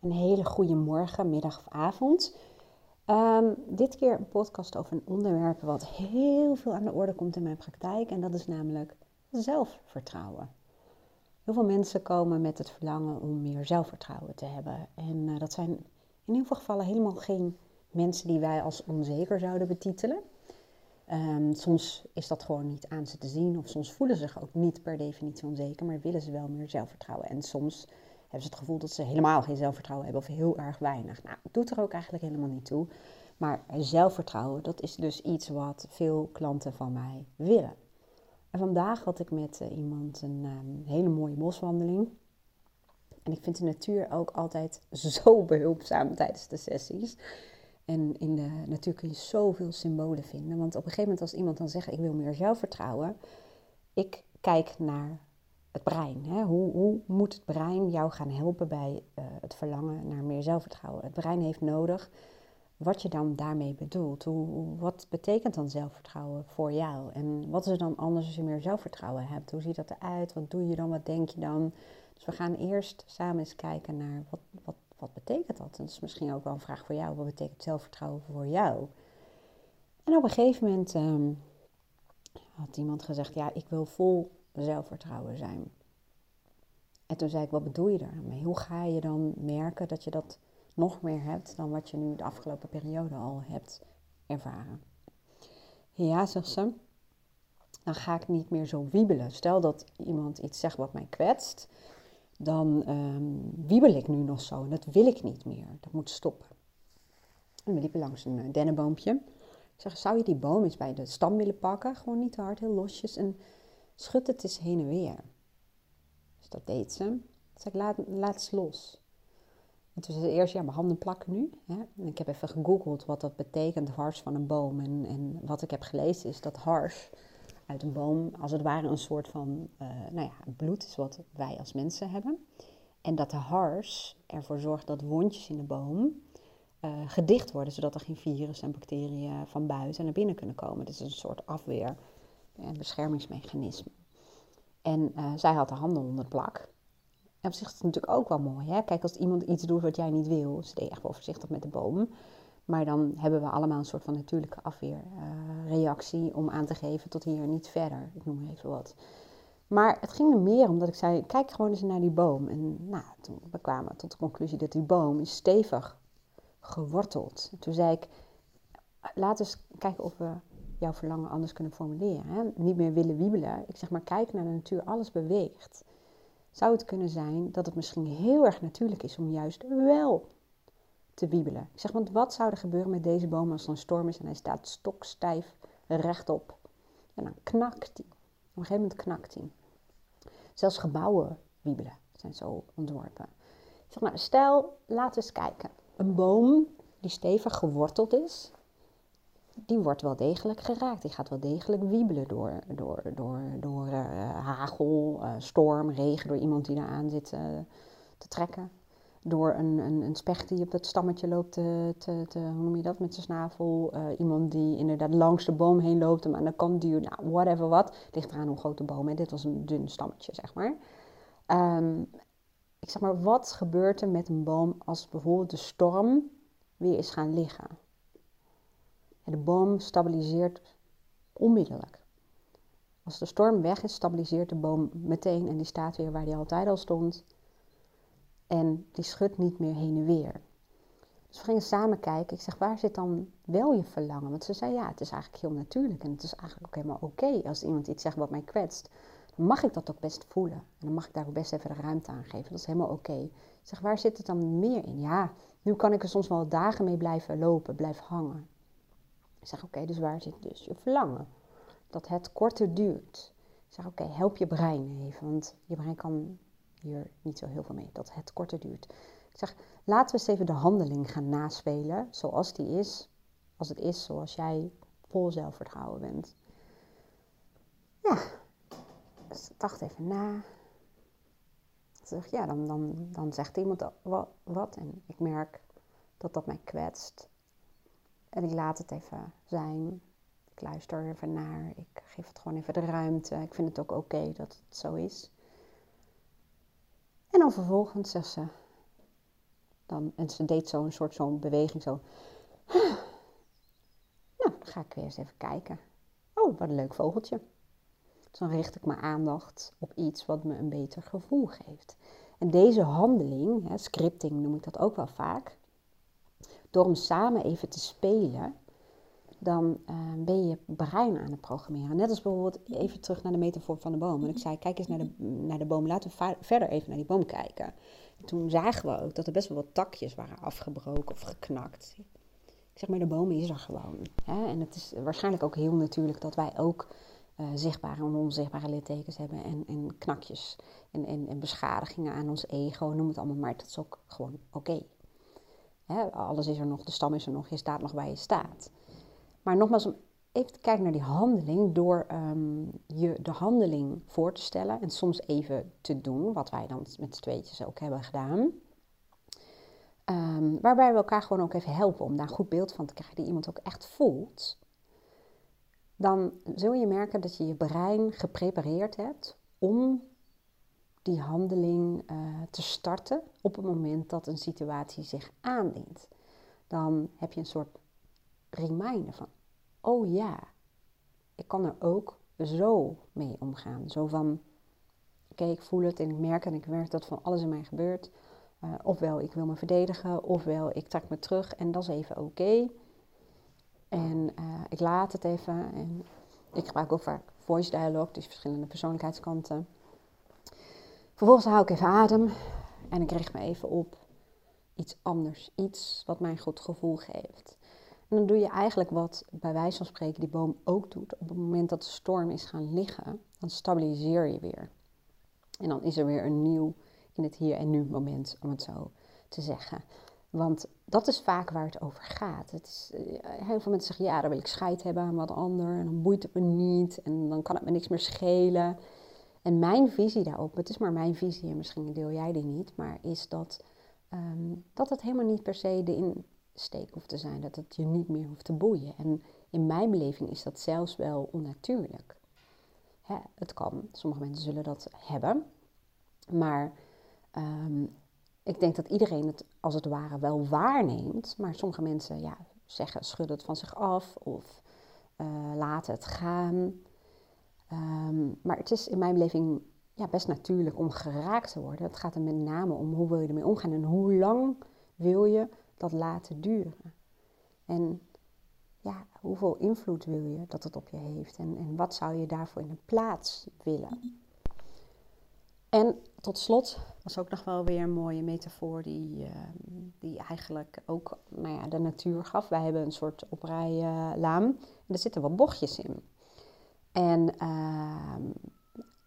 Een hele goede morgen, middag of avond. Ehm, dit keer een podcast over een onderwerp wat heel veel aan de orde komt in mijn praktijk. En dat is namelijk zelfvertrouwen. Heel veel mensen komen met het verlangen om meer zelfvertrouwen te hebben. En uh, dat zijn in heel veel gevallen helemaal geen mensen die wij als onzeker zouden betitelen. Um, soms is dat gewoon niet aan ze te zien, of soms voelen ze zich ook niet per definitie onzeker, maar willen ze wel meer zelfvertrouwen. En soms hebben ze het gevoel dat ze helemaal geen zelfvertrouwen hebben of heel erg weinig. Nou, het doet er ook eigenlijk helemaal niet toe. Maar zelfvertrouwen, dat is dus iets wat veel klanten van mij willen. En vandaag had ik met uh, iemand een um, hele mooie boswandeling. En ik vind de natuur ook altijd zo behulpzaam tijdens de sessies. En in de natuur kun je zoveel symbolen vinden. Want op een gegeven moment als iemand dan zegt, ik wil meer zelfvertrouwen. Ik kijk naar het brein. Hè? Hoe, hoe, moet het brein jou gaan helpen bij uh, het verlangen naar meer zelfvertrouwen? Het brein heeft nodig wat je dan daarmee bedoelt. Hoe, wat betekent dan zelfvertrouwen voor jou? En wat is er dan anders als je meer zelfvertrouwen hebt? Hoe ziet dat eruit? Wat doe je dan? Wat denk je dan? Dus we gaan eerst samen eens kijken naar wat, wat, wat betekent dat? Dat is misschien ook wel een vraag voor jou. Wat betekent zelfvertrouwen voor jou? En op een gegeven moment um, had iemand gezegd, ja, ik wil vol zelfvertrouwen zijn. En toen zei ik, wat bedoel je daarmee? Hoe ga je dan merken dat je dat nog meer hebt dan wat je nu de afgelopen periode al hebt ervaren? Ja, zegt ze, dan ga ik niet meer zo wiebelen. Stel dat iemand iets zegt wat mij kwetst, dan um, wiebel ik nu nog zo en dat wil ik niet meer. Dat moet stoppen. En we liepen langs een eh, dennenboompje. Ik zeg, zou je die boom eens bij de stam willen pakken? Gewoon niet te hard, heel losjes. En schud het eens heen en weer. Dus dat deed ze. Dus ik laat, laat eens los. En toen zei ze eerst, ja, mijn handen plakken nu. En ik heb even gegoogeld wat dat betekent, hars van een boom. En, en wat ik heb gelezen is dat hars uit een boom, als het ware een soort van, uh, nou ja, bloed is wat wij als mensen hebben. En dat de hars ervoor zorgt dat wondjes in de boom uh, gedicht worden, zodat er geen virus en bacteriën van buiten naar binnen kunnen komen. Is een soort afweer- en beschermingsmechanisme. En uh, zij had de handen onder het plak. En op zich is het natuurlijk ook wel mooi. Hè? Kijk, als iemand iets doet wat jij niet wil, ze deed echt wel voorzichtig met de boom. Maar dan hebben we allemaal een soort van natuurlijke afweerreactie uh, om aan te geven tot hier niet verder. Ik noem even wat. Maar het ging er meer omdat ik zei, kijk gewoon eens naar die boom. En nou, toen we kwamen tot de conclusie dat die boom is stevig geworteld. En toen zei ik, laten we eens kijken of we jouw verlangen anders kunnen formuleren. Hè? Niet meer willen wiebelen. Ik zeg maar, kijk naar de natuur, alles beweegt. Zou het kunnen zijn dat het misschien heel erg natuurlijk is om juist wel te wiebelen? Ik zeg, want wat zou er gebeuren met deze boom als er een storm is en hij staat stokstijf rechtop? En dan knakt hij. Op een gegeven moment knakt hij. Zelfs gebouwen wiebelen zijn zo ontworpen. Ik zeg, nou, stel, laten we eens kijken. Een boom die stevig geworteld is, die wordt wel degelijk geraakt. Die gaat wel degelijk wiebelen door, door, door, door uh, hagel, uh, storm, regen, door iemand die daar aan zit uh, te trekken. Door een, een, een specht die op dat stammetje loopt te, te, te hoe noem je dat, met zijn snavel. iemand die inderdaad langs de boom heen loopt, hem aan de kant duwt, nou, whatever wat. Ligt eraan hoe groot de boom is. Dit was een dun stammetje, zeg maar. Um, ik zeg maar, wat gebeurt er met een boom als bijvoorbeeld de storm weer is gaan liggen? De boom stabiliseert onmiddellijk. Als de storm weg is, stabiliseert de boom meteen en die staat weer waar die altijd al stond. En die schudt niet meer heen en weer. Dus we gingen samen kijken. Ik zeg, waar zit dan wel je verlangen? Want ze zei, ja, het is eigenlijk heel natuurlijk. En het is eigenlijk ook helemaal oké als iemand iets zegt wat mij kwetst. Dan mag ik dat ook best voelen. En dan mag ik daar ook best even de ruimte aan geven. Dat is helemaal oké. Ik zeg, waar zit het dan meer in? Ja, nu kan ik er soms wel dagen mee blijven lopen, blijven hangen. Ik zeg, oké, dus waar zit dus je verlangen? Dat het korter duurt. Ik zeg, oké, help je brein even, want je brein kan hier niet zo heel veel mee. Dat het korter duurt. Ik zeg, laten we eens even de handeling gaan naspelen zoals die is. Als het is zoals jij vol zelfvertrouwen bent. Ja, dus dacht even na. Zeg, ja, dan, dan, dan zegt iemand wat, wat en ik merk dat dat mij kwetst. En ik laat het even zijn. Ik luister er even naar. Ik geef het gewoon even de ruimte. Ik vind het ook oké dat het zo is. En dan vervolgens zegt ze: Dan en ze deed zo'n soort zo'n beweging zo. Nou, dan ga ik weer eens even kijken. Oh, wat een leuk vogeltje. Dus dan richt ik mijn aandacht op iets wat me een beter gevoel geeft. En deze handeling, hè, scripting noem ik dat ook wel vaak, door hem samen even te spelen, dan uh, ben je brein aan het programmeren. Net als bijvoorbeeld even terug naar de metafoor van de boom. En ik zei, kijk eens naar de, naar de boom, laten we verder even naar die boom kijken. En toen zagen we ook dat er best wel wat takjes waren afgebroken of geknakt. Ik zeg maar, de boom is er gewoon. Hè? En het is waarschijnlijk ook heel natuurlijk dat wij ook uh, zichtbare en onzichtbare littekens hebben. En, en knakjes en, en, en, beschadigingen aan ons ego, noem het allemaal maar. Dat is ook gewoon oké. Alles is er nog, de stam is er nog, je staat nog waar je staat. Maar nogmaals, om even te kijken naar die handeling, door um, je de handeling voor te stellen en soms even te doen, wat wij dan met z'n tweetjes ook hebben gedaan. Um, waarbij we elkaar gewoon ook even helpen om daar een goed beeld van te krijgen, die iemand ook echt voelt. Dan zul je merken dat je je brein geprepareerd hebt om die handeling uh, te starten op het moment dat een situatie zich aandient. Dan heb je een soort reminder van, oh ja, ik kan er ook zo mee omgaan. Zo van, oké, ik voel het en ik merk en ik merk dat van alles in mij gebeurt. Uh, ofwel ik wil me verdedigen, ofwel ik trek me terug en dat is even oké. En uh, ik laat het even. En ik gebruik ook vaak voice dialogue, dus verschillende persoonlijkheidskanten. Vervolgens hou ik even adem en ik richt me even op iets anders. Iets wat mij een goed gevoel geeft. En dan doe je eigenlijk wat bij wijze van spreken die boom ook doet. Op het moment dat de storm is gaan liggen, dan stabiliseer je weer. En dan is er weer een nieuw in het hier en nu moment, om het zo te zeggen. Want dat is vaak waar het over gaat. Het is, eh, heel veel mensen zeggen, ja, dan wil ik scheid hebben aan wat ander. En dan boeit het me niet. En dan kan het me niks meer schelen. En mijn visie daarop, het is maar mijn visie en misschien deel jij die niet. Maar is dat, um, dat het helemaal niet per se de insteek hoeft te zijn. Dat het je niet meer hoeft te boeien. En in mijn beleving is dat zelfs wel onnatuurlijk. Hè, het kan, sommige mensen zullen dat hebben. Maar um, ik denk dat iedereen het als het ware wel waarneemt. Maar sommige mensen ja, zeggen, schudden het van zich af of uh, laten het gaan. Um, maar het is in mijn beleving ja, best natuurlijk om geraakt te worden. Het gaat er met name om hoe wil je ermee omgaan en hoe lang wil je dat laten duren. En ja, hoeveel invloed wil je dat het op je heeft en, en wat zou je daarvoor in de plaats willen? En tot slot was ook nog wel weer een mooie metafoor die, uh, die eigenlijk ook nou ja, de natuur gaf. Wij hebben een soort oprijlaan en er zitten wat bochtjes in. En uh,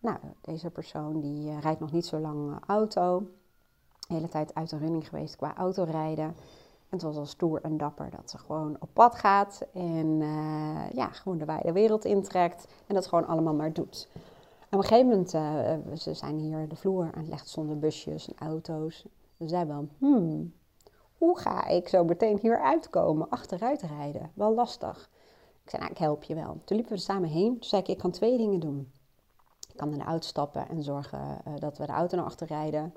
nou, deze persoon die uh, rijdt nog niet zo lang auto. De hele tijd uit de running geweest qua autorijden. En het was al stoer en dapper dat ze gewoon op pad gaat. En eh, ja, gewoon de wijde wereld intrekt. En dat gewoon allemaal maar doet. En op een gegeven moment, ze zijn hier de vloer aan het leggen zonder busjes en auto's. Ze zei wel, hmm, hoe ga ik zo meteen hier uitkomen, achteruit rijden? Wel lastig. Ik zei, nou, ik help je wel. Toen liepen we er samen heen. Toen zei ik, ik kan twee dingen doen. Ik kan in de auto stappen en zorgen uh, dat we de auto naar achter rijden.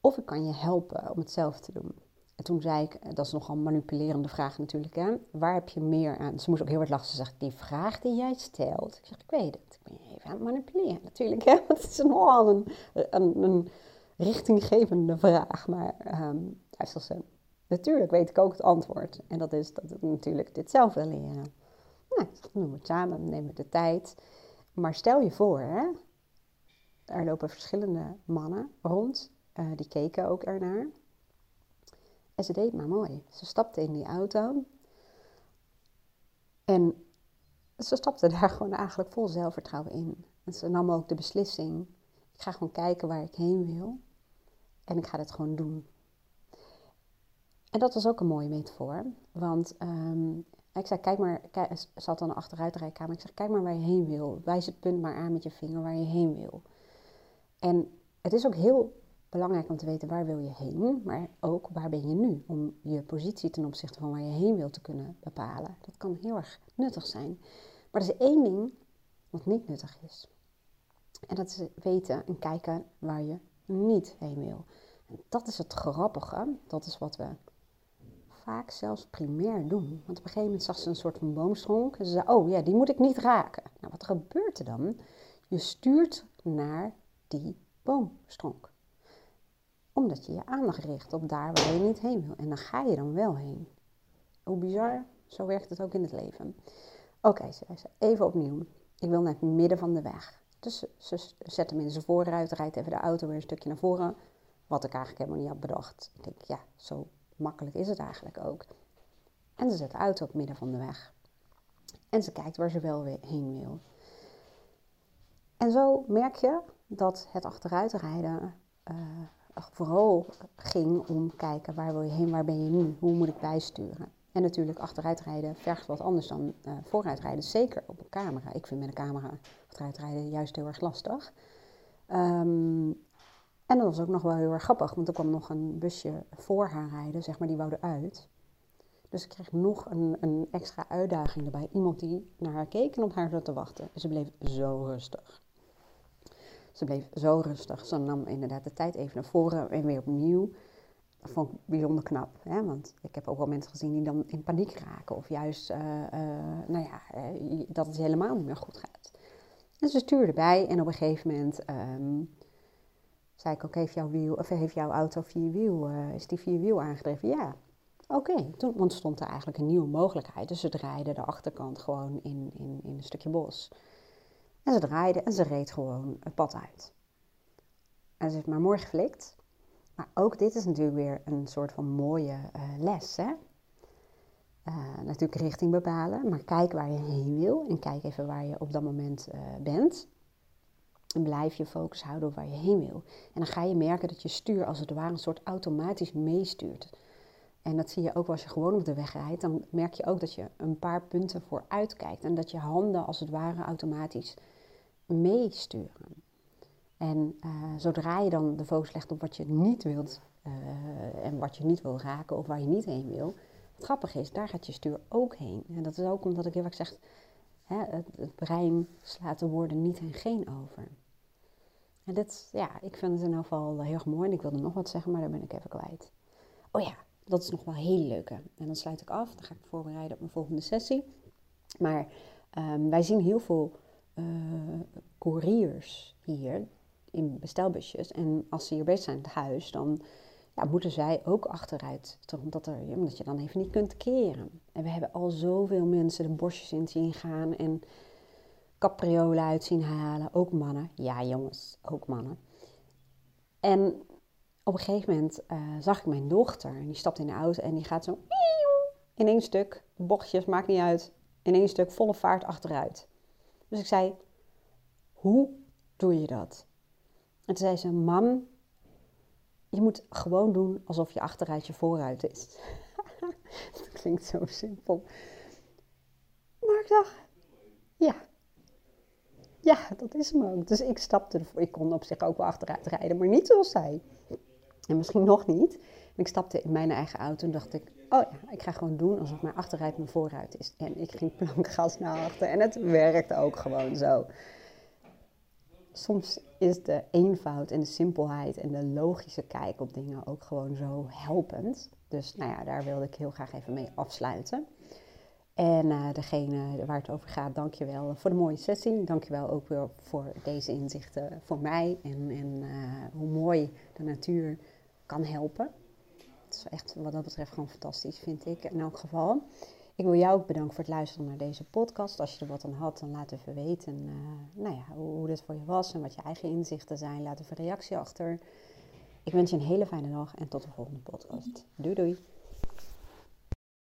Of ik kan je helpen om het zelf te doen. En toen zei ik, dat is nogal een manipulerende vraag natuurlijk, hè? waar heb je meer aan? Ze moest ook heel hard lachen. Ze zegt, die vraag die jij stelt. Ik zeg, ik weet het. Ik ben je even aan het manipuleren natuurlijk. Hè? Want het is nogal een, een, een richtinggevende vraag. Maar um, ze, natuurlijk weet ik ook het antwoord. En dat is dat ik natuurlijk dit zelf wil leren. Nou, doen we het samen, nemen we de tijd. Maar stel je voor, hè? er lopen verschillende mannen rond. Uh, die keken ook ernaar. En ze deed maar mooi. Ze stapte in die auto. En ze stapte daar gewoon eigenlijk vol zelfvertrouwen in. En ze nam ook de beslissing: ik ga gewoon kijken waar ik heen wil. En ik ga dit gewoon doen. En dat was ook een mooie metafoor. Want um, ik zei, kijk maar, kijk, zat dan achteruit de rijkamer. Ik zeg, kijk maar waar je heen wil. Wijs het punt maar aan met je vinger waar je heen wil. En het is ook heel belangrijk om te weten waar wil je heen, maar ook waar ben je nu, om je positie ten opzichte van waar je heen wilt te kunnen bepalen. Dat kan heel erg nuttig zijn. Maar er is één ding wat niet nuttig is. En dat is weten en kijken waar je niet heen wil. En dat is het grappige. Dat is wat we vaak zelfs primair doen. Want op een gegeven moment zag ze een soort van boomstronk. En ze zei, oh ja, die moet ik niet raken. Nou, wat gebeurt er dan? Je stuurt naar die boomstronk. Omdat je je aandacht richt op daar waar je niet heen wil. En dan ga je dan wel heen. Hoe bizar, zo werkt het ook in het leven. Oké, zei ze, even opnieuw. Ik wil naar het midden van de weg. Dus ze zet hem in zijn voorruit, rijdt even de auto weer een stukje naar voren. Wat ik eigenlijk helemaal niet had bedacht. Ik denk, ja, zo makkelijk is het eigenlijk ook. En ze zet de auto op midden van de weg. En ze kijkt waar ze wel heen wil. En zo merk je dat het achteruitrijden uh, vooral ging om kijken waar wil je heen, waar ben je nu, hoe moet ik bijsturen. En natuurlijk achteruitrijden vergt wat anders dan uh, vooruitrijden, zeker op een camera. Ik vind met een camera achteruitrijden juist heel erg lastig. Um, en dat was ook nog wel heel erg grappig, want er kwam nog een busje voor haar rijden, zeg maar, die wou eruit. Dus ik kreeg nog een, een extra uitdaging erbij. Iemand die naar haar keek en op haar zat te wachten. Ze bleef zo rustig. Ze bleef zo rustig. Ze nam inderdaad de tijd even naar voren en weer opnieuw. Dat vond ik bijzonder knap. Hè? Want ik heb ook wel mensen gezien die dan in paniek raken. Of juist, uh, nou ja, uh, dat het helemaal niet meer goed gaat. En ze stuurde bij en op een gegeven moment um, zei ik ook, heeft jouw, wiel, heeft jouw auto vierwiel, uh, is die vierwiel aangedreven? Ja. Oké, toen ontstond er eigenlijk een nieuwe mogelijkheid. Dus ze draaide de achterkant gewoon in, in, in een stukje bos. En ze draaide en ze reed gewoon het pad uit. En ze heeft maar mooi geflikt. Maar ook dit is natuurlijk weer een soort van mooie uh, les. Hè? Uh, natuurlijk richting bepalen, maar kijk waar je heen wil en kijk even waar je op dat moment bent. En blijf je focus houden op waar je heen wil. En dan ga je merken dat je stuur als het ware een soort automatisch meestuurt. En dat zie je ook als je gewoon op de weg rijdt. Dan merk je ook dat je een paar punten vooruit kijkt. En dat je handen als het ware automatisch meesturen. En uh, zodra je dan de focus legt op wat je niet wilt uh, en wat je niet wil raken of waar je niet heen wil. Het grappige is, daar gaat je stuur ook heen. En dat is ook omdat ik heel vaak zeg, het brein slaat de woorden niet en geen over. En dit, ja, ik vind het in ieder geval heel erg mooi. En ik wilde nog wat zeggen, maar daar ben ik even kwijt. Oh ja, dat is nog wel heel leuke. En dan sluit ik af. Dan ga ik voorbereiden op mijn volgende sessie. Maar um, wij zien heel veel uh, couriers hier in bestelbusjes. En als ze hier bezig zijn in het huis, dan ja, moeten zij ook achteruit. Omdat, er, omdat je dan even niet kunt keren. En we hebben al zoveel mensen de bosjes in zien gaan. En capriolen uit zien halen. Ook mannen. Ja, jongens, ook mannen. En op een gegeven moment uh, zag ik mijn dochter. En die stapt in de auto en die gaat zo in één stuk, bochtjes, maakt niet uit, in één stuk volle vaart achteruit. Dus ik zei, hoe doe je dat? En toen zei ze, mam, je moet gewoon doen alsof je achteruit je vooruit is. dat klinkt zo simpel. Maar ik dacht, ja, ja, dat is hem ook. Dus ik stapte ervoor. Ik kon op zich ook wel achteruit rijden, maar niet zoals zij. En misschien nog niet. ik stapte in mijn eigen auto en dacht ik, oh ja, ik ga gewoon doen alsof mijn achteruit mijn vooruit is. En ik ging plankgas naar achter en het werkte ook gewoon zo. Soms is de eenvoud en de simpelheid en de logische kijk op dingen ook gewoon zo helpend. Dus nou ja, daar wilde ik heel graag even mee afsluiten. En uh, degene waar het over gaat, dankjewel voor de mooie sessie. Dankjewel ook weer voor deze inzichten voor mij en, en uh, hoe mooi de natuur kan helpen. Het is echt wat dat betreft gewoon fantastisch, vind ik in elk geval. Ik wil jou ook bedanken voor het luisteren naar deze podcast. Als je er wat aan had, dan laat even weten uh, nou ja, hoe, hoe dit voor je was en wat je eigen inzichten zijn. Laat even een reactie achter. Ik wens je een hele fijne dag en tot de volgende podcast. Doei doei!